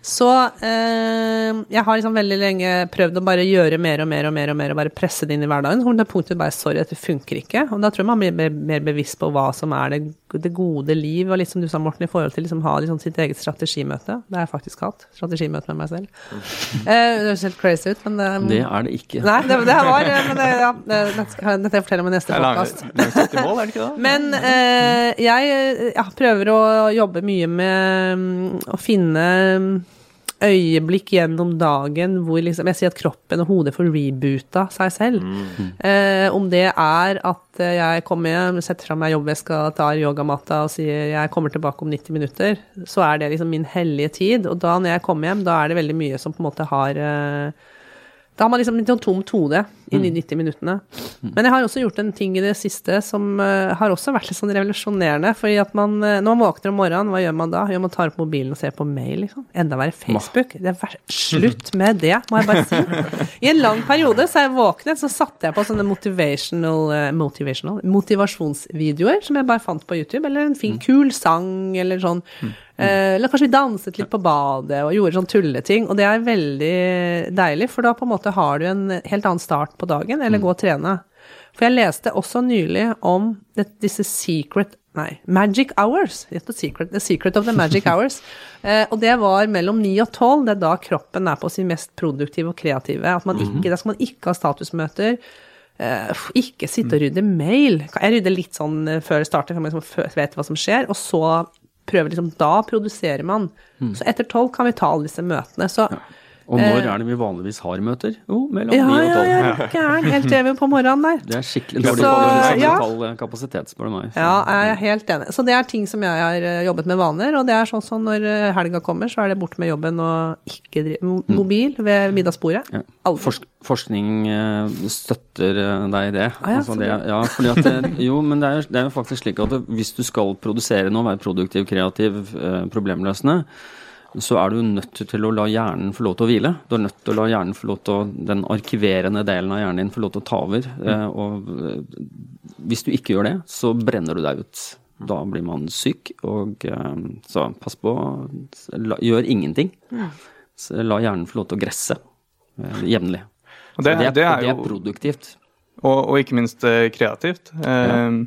Så eh, jeg har liksom veldig lenge prøvd å bare gjøre mer og mer og mer og mer og bare presse det inn i hverdagen. Og det punktet bare sorry, dette funker ikke. Og da tror jeg man blir mer, mer bevisst på hva som er det, det gode liv, og liksom du sa, Morten, i forhold til liksom ha liksom sitt eget strategimøte. Det har jeg faktisk hatt. Strategimøte med meg selv. Eh, det høres helt crazy ut, men det, Det er det ikke. Nei, det, det var men det, ja, det, dette skal jeg- dette forteller om i neste podkast. Men eh, jeg ja, prøver å jobbe mye med mm, å finne mm, øyeblikk gjennom dagen hvor liksom, jeg sier at kroppen og hodet får reboota seg selv. Eh, om det er at jeg kommer hjem, setter fra meg jobbveska, tar yogamatta og sier jeg kommer tilbake om 90 minutter, så er det liksom min hellige tid. Og da når jeg kommer hjem, da er det veldig mye som på en måte har eh, da har man liksom litt sånn tomt hode i i 90 minuttene. Men jeg har også gjort en ting i det siste som eh, har også vært litt sånn revolusjonerende. fordi at man, eh, Når man våkner om morgenen, hva gjør man da? Jo, man tar opp mobilen og ser på mail, liksom. Enda verre Facebook. Det er slutt med det, må jeg bare si. I en lang periode så jeg våknet, så satte jeg på sånne motivational, eh, motivational motivasjonsvideoer som jeg bare fant på YouTube, eller en fin, kul sang, eller sånn. Eh, eller kanskje vi danset litt på badet og gjorde sånn tulleting. Og det er veldig deilig, for da på en måte har du en helt annen start på dagen, eller gå og trene. For jeg leste også nylig om det, disse secret Nei, magic hours. The secret, the secret of the magic hours. Eh, og det var mellom 9 og 12. Det er da kroppen er på sin mest produktive og kreative. At man ikke, Da skal man ikke ha statusmøter. Eh, ikke sitte og rydde mail. Jeg rydder litt sånn eh, før det starter, for man liksom vet hva som skjer. Og så prøver liksom Da produserer man. Så etter tolv kan vi ta alle disse møtene. Så Og når er det vi vanligvis har møter? Jo, mellom ja, og tolv. ja, 12. ja, gæren. Helt evig på morgenen der. Det er skikkelig dårlig Så, kvalitet- ja. mental kapasitet, spør du meg. Ja, jeg er helt enig. Så det er ting som jeg har eh, jobbet med vaner, og det er sånn som når eh, helga kommer, så er det bort med jobben og ikke drive mobil ved middagsbordet. Ja. Forsk forskning eh, støtter eh, deg i det. Ah, ja, altså det ja, fordi at det, jo, men det er, det er jo faktisk slik at hvis du skal produsere noe, være produktiv, kreativ, eh, problemløsende, så er du nødt til å la hjernen få lov til å hvile. Du er nødt til å la hjernen få lov til å, den arkiverende delen av hjernen din få lov til å ta over. Eh, og eh, hvis du ikke gjør det, så brenner du deg ut. Da blir man syk, og eh, så pass på. Gjør ingenting. Så la hjernen få lov til å gresse jevnlig. Det, det, det er produktivt. Og, og ikke minst kreativt. Eh,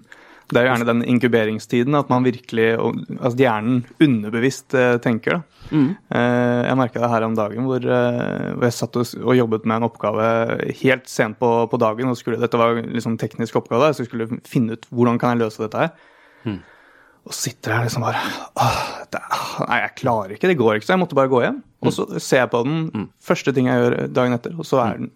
Det er jo gjerne den inkuberingstiden at man virkelig Altså hjernen underbevisst eh, tenker, da. Mm. Eh, jeg merka det her om dagen hvor, eh, jeg satt og, jobbet med en oppgave helt sent på, på dagen. og skulle, Dette var liksom teknisk oppgave, så jeg skulle finne ut hvordan kan jeg løse dette her. Mm. Og sitter jeg liksom bare åh, det, Nei, jeg klarer ikke, det går ikke, så jeg måtte bare gå hjem. Og så ser jeg på den, Mm. første ting jeg gjør dagen etter, og så er den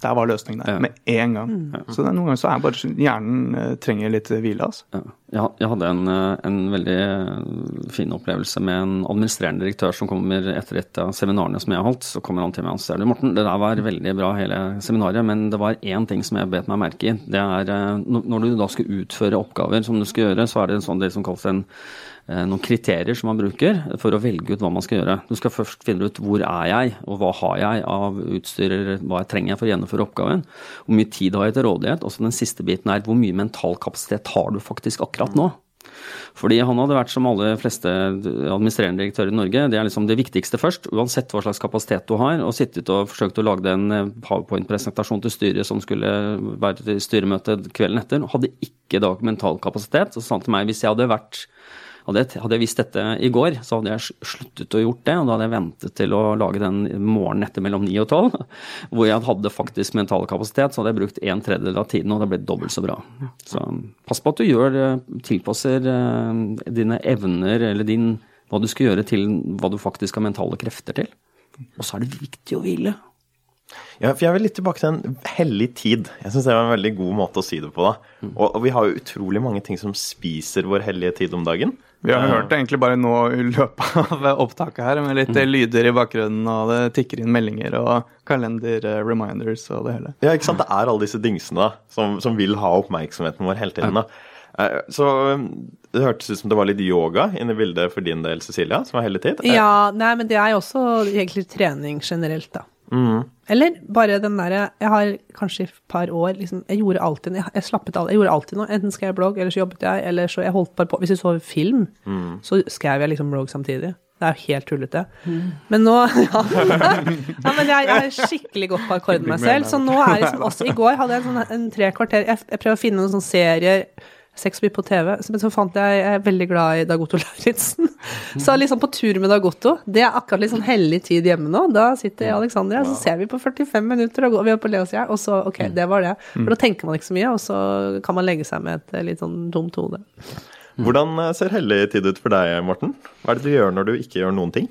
Der var løsningen der, Ja. med en gang. Så det, er noen ganger så er bare hjernen eh, trenger litt hvile, altså. Ja. Jeg, hadde en, eh, en veldig eh, fin opplevelse med en administrerende direktør som kommer etter et av seminarene som jeg har holdt. Så kommer han til meg og sier du Morten, det der var veldig bra hele seminaret, men det var én ting som jeg bet meg merke i. Det er eh, når du da skal utføre oppgaver som du skal gjøre, så er det en sånn det som kalles en eh, noen kriterier som man bruker for å velge ut hva man skal gjøre. Du skal først finne ut hvor er jeg, og hva har jeg av utstyr, hva trenger jeg for å gjennomføre oppgaven. Hvor mye tid har jeg til rådighet. Og så den siste biten er hvor mye mental kapasitet har du faktisk akkurat nå. Fordi han hadde vært som alle fleste administrerende direktører i Norge. Det er liksom det viktigste først, uansett hva slags kapasitet du har. Og sittet og forsøkt å lage en eh, powerpoint-presentasjon til styret som skulle være til styremøte kvelden etter. Hadde ikke da mental kapasitet. Så sa han til meg hvis jeg hadde vært hadde jeg, hadde jeg visst dette i går, så hadde jeg sluttet å gjort det. Og da hadde jeg ventet til å lage den morgenen etter mellom 9 og 12, hvor jeg hadde faktisk mental kapasitet. Så hadde jeg brukt en tredjedel av tiden, og det ble dobbelt så bra. Så pass på at du gjør, eh, tilpasser eh, dine evner, eller din, hva du skal gjøre, til hva du faktisk har mentale krefter til. Og så er det viktig å hvile. Ja, for jeg vil litt tilbake til en hellig tid. Jeg syns det var en veldig god måte å si det på. da. Og, og vi har jo utrolig mange ting som spiser vår hellige tid om dagen. Vi har hørt det egentlig bare nå i løpet av opptaket her, med litt eh, lyder i bakgrunnen, og det tikker inn meldinger og kalender-reminders og det hele. Ja, ikke sant? Det er alle disse dingsene da, som, som vil ha oppmerksomheten vår hele tiden. da. Eh, Så um, det hørtes ut som det var litt yoga inne i bildet for din del, Cecilia, som var hellig tid. Eh, Ja, nei, men det er jo også egentlig trening generelt, da. Eller bare den derre Jeg har kanskje et par år liksom Jeg gjorde alltid jeg, jeg slappet all, Jeg gjorde alltid noe. Enten skrev jeg blogg, eller så jobbet jeg, eller så jeg holdt bare på Hvis jeg så film, så skrev jeg liksom blogg samtidig. Det er jo helt tullete. Men nå ja. ja, men jeg, jeg er skikkelig godt på akkord med meg selv. Så nå er liksom også I går hadde jeg en, sånn, en tre kvarter Jeg, jeg prøver å finne noen sånne serier Sex by på TV. Men så fant jeg Jeg er veldig glad i Dag Otto Lauritzen. Så liksom på tur med Dag Otto. Det er akkurat litt sånn hellig tid hjemme nå. Da sitter jeg og Alexandria, så ser vi på 45 minutter, og vi er på Leos og så Ok, det var det. For da tenker man ikke så mye, og så kan man legge seg med et eh, litt sånn dumt hode. Hvordan eh, ser hellig tid ut for deg, Morten? Hva er det du gjør når du ikke gjør noen ting?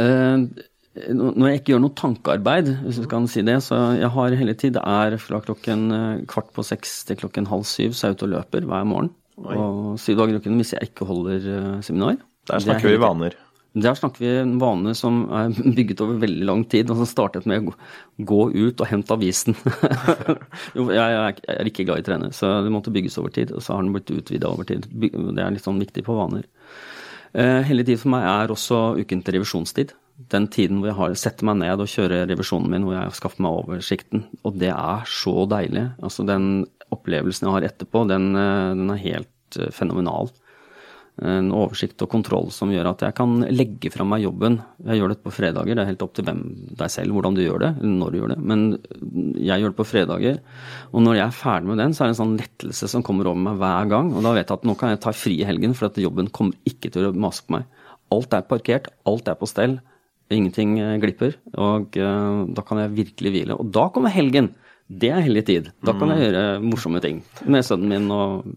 Eh, når jeg ikke gjør noe tankearbeid, hvis du kan si det, så jeg har hele tid Det er fra klokken eh, kvart på seks til klokken halv syv, så er jeg ute og løper hver morgen. Og syv dager i uken hvis jeg ikke holder eh, seminar. Der er snakker vi vaner. Der snakker vi en vane som er bygget over veldig lang tid, og som startet med å gå ut og hente avisen. jo, jeg er ikke glad i trener, så det måtte bygges over tid. Og så har den blitt utvida over tid. Det er litt sånn viktig på vaner. Hele tiden for meg er også uken til revisjonstid. Den tiden hvor jeg har, setter meg ned og kjører revisjonen min, hvor jeg skaffer meg oversikten. Og det er så deilig. Altså den opplevelsen jeg har etterpå, den, eh, den er helt eh, fenomenal en oversikt og kontroll som gjør at jeg kan legge fra meg jobben. Jeg gjør det på fredager, det er helt opp til hvem deg selv hvordan du gjør det, eller når du gjør det. Men jeg gjør det på fredager. Og når jeg er ferdig med den, så er det en sånn lettelse som kommer over meg hver gang. Og da vet jeg at nå kan jeg ta fri i helgen, for at jobben kommer ikke til å mase på meg. Alt er parkert, alt er på stell. Ingenting eh, glipper. Og uh, da kan jeg virkelig hvile. Og da kommer helgen. Det er hellig tid. Da kan jeg mm. gjøre morsomme ting med sønnen min og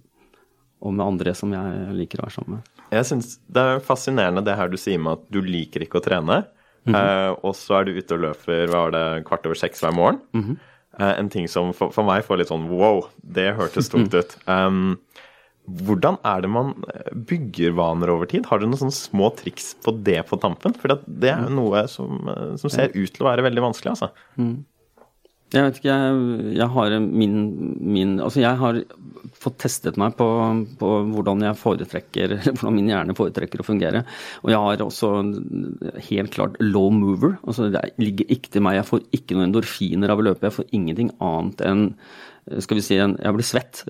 og med andre som jeg liker å være sammen med. Jeg synes Det er fascinerende det her du sier med at du liker ikke å trene. Mm -hmm. uh, og så er du ute og løper hva var det, kvart over seks hver morgen. Mm -hmm. uh, en ting som for, for, meg får litt sånn wow, det hørtes tungt ut. Um, hvordan er det man bygger vaner over tid? Har du noen sånne små triks på det på tampen? For det er jo noe som, som, ser ut til å være veldig vanskelig, altså. Mm. Jeg vet ikke, jeg, jeg har min, min, Altså, jeg har fått testet meg på, på, hvordan jeg foretrekker hvordan min hjerne foretrekker å fungere. Og jeg har også helt klart low mover. Altså, det ligger ikke til meg. Jeg får ikke noen endorfiner av å løpe. Jeg får ingenting annet enn skal vi si, en, jeg blir svett.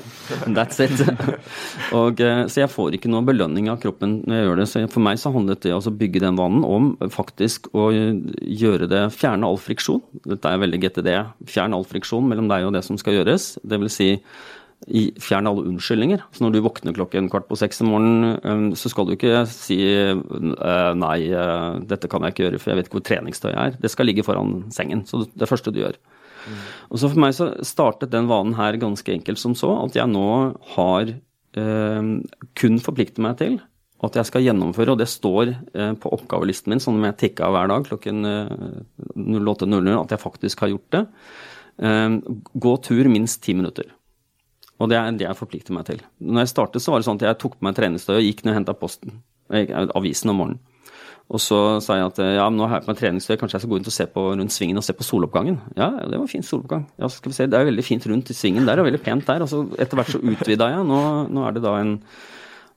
That's it. og, eh, så jeg får ikke noe belønning av kroppen når jeg gjør det. Så for meg så handlet det å bygge den vanen om faktisk å gjøre det Fjerne all friksjon. Dette er veldig GTD. Fjern all friksjon mellom deg og det som skal gjøres. Det vil si fjern alle unnskyldninger. Så når du våkner klokken kvart på seks om morgenen, eh, så skal du ikke si eh, nei, dette kan jeg ikke gjøre, for jeg vet ikke hvor treningstøyet er. Det skal ligge foran sengen. Så det første du gjør. Og så For meg så startet den vanen her ganske enkelt som så, at jeg nå har eh, kun forpliktet meg til at jeg skal gjennomføre, og det står eh, på oppgavelisten min, sånn om jeg tikka hver dag klokken eh, 08.00, at jeg faktisk har gjort det. Eh, gå tur minst ti minutter. Og det er det jeg forplikter meg til. Når jeg startet, så var det sånn at jeg tok på meg treningstøy og gikk ned og henta posten. Avisen om morgenen. Og så sa jeg at ja, men nå har jeg på meg treningstøy, kanskje jeg skal gå rundt og se på rundt svingen og se på soloppgangen. Ja, det var fin soloppgang. Ja, skal vi se, Det er veldig fint rundt i svingen der, og veldig pent der. Og så etter hvert så utvida jeg. Nå, nå, er det da en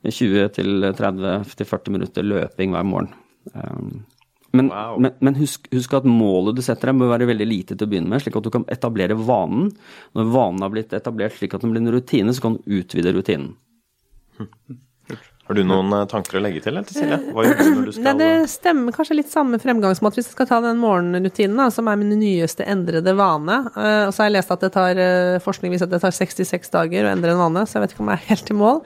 20-30-40 minutter løping hver morgen. Um, men, wow. men, men husk, husk, at målet du setter deg, bør være veldig lite til å begynne med, slik at du kan etablere vanen. Når vanen har blitt etablert slik at den blir en rutine, så kan du utvide rutinen. Har du noen eh, tanker å legge til, eller Silje? Hva gjør du når du skal Nei, Det stemmer kanskje litt samme fremgangsmåte hvis jeg skal ta den morgenrutinen, da, som er min nyeste endrede vane. Uh, og så har jeg lest at det tar forskning viser at det tar 66 dager å endre en vane, så jeg vet ikke om jeg er helt i mål.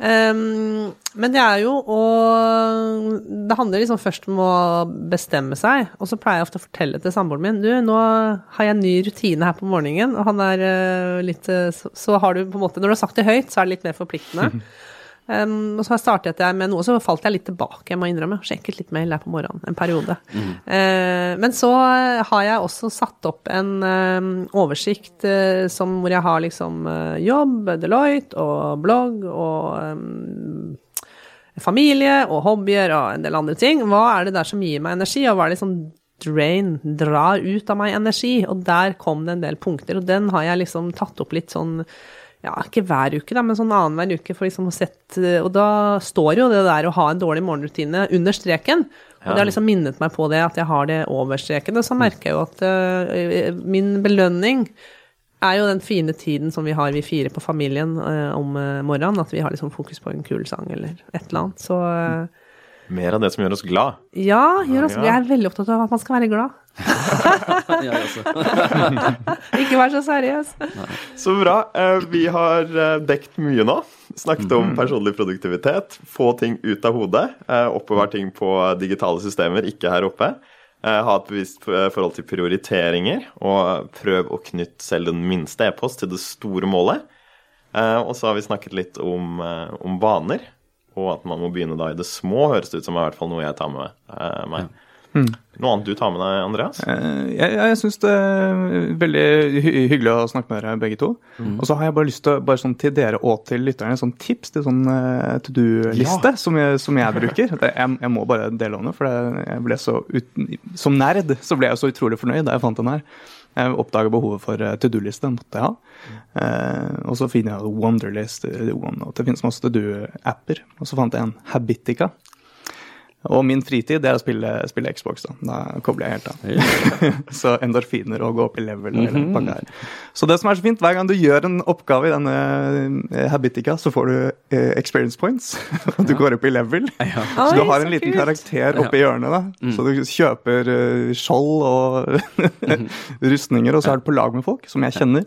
Um, men det er jo å Det handler liksom først om å bestemme seg. Og så pleier jeg ofte å fortelle til samboeren min Du, nå har jeg en ny rutine her på morgenen, og han er litt så, så, har du på en måte Når du har sagt det høyt, så er det litt mer forpliktende. Um, og så startet jeg med noe, så falt jeg litt tilbake, jeg må innrømme. Sjekket litt mail der på morgenen en periode. Mm. Uh, men så har jeg også satt opp en um, oversikt uh, som, hvor jeg har liksom uh, jobb, Deloitte og blogg og um, familie og hobbyer og en del andre ting. Hva er det der som gir meg energi, og hva er det som drain, drar ut av meg energi? Og der kom det en del punkter, og den har jeg liksom tatt opp litt sånn ja, ikke hver uke, da, men sånn annenhver uke. For liksom å sette og da står jo det der å ha en dårlig morgenrutine under streken. Og det har liksom minnet meg på det, at jeg har det over streken. Og så merker jeg jo at uh, min belønning er jo den fine tiden som vi har, vi fire på familien, uh, om uh, morgenen. At vi har liksom fokus på en kul sang eller et eller annet. Så Mer av det som gjør oss glad. Ja, gjør oss, ja. jeg er veldig opptatt av at man skal være glad. Ikke vær så seriøs. Så bra. Eh, vi har eh, dekt mye nå. Snakket om mhm. personlig produktivitet. Få ting ut av hodet. Eh, oppbevare ting på digitale systemer, ikke her oppe. Ha et bevisst forhold til prioriteringer, og prøv å knytte selv den minste e-post til det store målet. Og så har vi snakket litt om, om vaner, og at man må begynne da i det små, høres det ut som i hvert fall noe jeg tar med meg. Noe annet du tar med deg, Andreas? Eh, Jeg, jeg syns det er veldig hy hyggelig å snakke med dere begge to. Og så har jeg bare lyst til bare sånn til dere og til lytterne, sånn tips til sånn eh, to do-liste som, jeg, som jeg bruker. Det, jeg, jeg må bare dele om det, for jeg ble så uten, som nerd så ble jeg så utrolig fornøyd da jeg fant den her. Jeg oppdaga behovet for eh, to do-liste, den måtte jeg ha. Eh, og så finner jeg Wonderlist, det finnes masse to do-apper. Og så fant jeg en Habitica. Og min fritid det er å spille, spille Xbox. Da Da kobler jeg helt av. så endorfiner og gå opp i level. Mm -hmm. Eller. Så det som er så fint, hver gang du gjør en oppgave i denne eh, Habitica, så får du eh, experience points. Og du går opp i level. Så du har en liten karakter oppe i hjørnet. da. Mm. Så du kjøper uh, skjold og Mhm. rustninger, og så er du på lag med folk som jeg kjenner.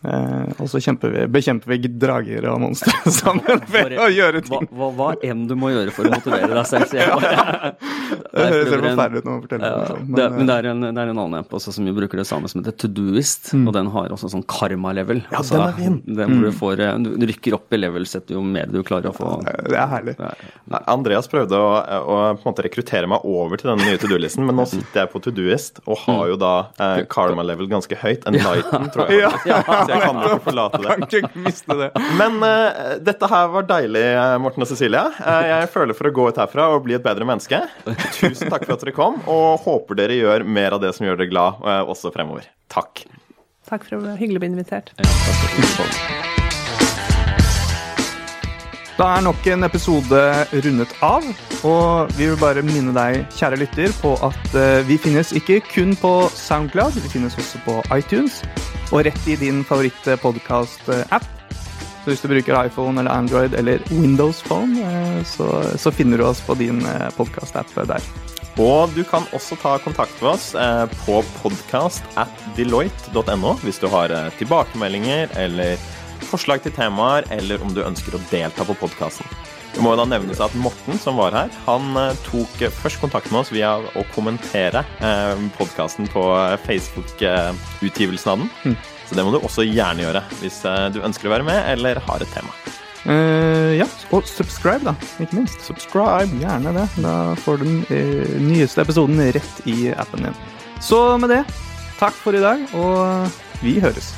Eh, og så vi, bekjemper vi drager og monstre sammen ved å gjøre ting. hva, hva enn du må gjøre for å motivere deg selv. Så jeg bare, Det høres helt forferdelig ut når man forteller Ja, det. sånn, det, men, men det er, en, det er en annen app også som vi bruker det samme som heter Todoist, og den har også sånn karma-level. Ja, den er fin. Den hvor du, får, eh, du rykker opp i level sett jo mer du klarer å få. eh, Det er herlig. Nei, Andreas prøvde å, å på en måte rekruttere meg over til denne nye to do-listen, men nå sitter jeg på Todoist og har jo da eh, karma level ganske høyt. Enlighten, tror jeg. Ja. Så jeg kan ikke forlate det. Kan ikke miste det. Men uh, dette her var deilig, eh, Morten og Cecilie. Uh, jeg føler for å gå ut herfra og bli et bedre menneske. Tusen takk for at dere kom, og håper dere gjør mer av det som gjør dere glad, uh, også fremover. Takk. Takk for å hyggelig å bli invitert. Da er nok en episode rundet av, og vi vil bare minne deg, kjære lytter, på at vi finnes ikke kun på Soundcloud, vi finnes også på iTunes, og rett i din favoritt-podkast-app. Så hvis du bruker iPhone eller Android eller Windows Phone, eh, så, så finner du oss på din podkast-app der. Og du kan også ta kontakt med oss eh, på podcast at deloitte.no hvis du har eh, tilbakemeldinger eller forslag til temaer, eller om du ønsker å delta på podkasten. Det må jo da nevnes at Morten, som var her, han eh, tok eh, først kontakt med oss via å kommentere eh, podkasten på Facebook-utgivelsen av den. Så det må du også gjerne gjøre hvis du ønsker å være med eller har et tema. Uh, ja, og subscribe, da. Ikke minst. Subscribe, gjerne det. Da får du den uh, nyeste episoden rett i appen din. Så med det, takk for i dag, og vi høres.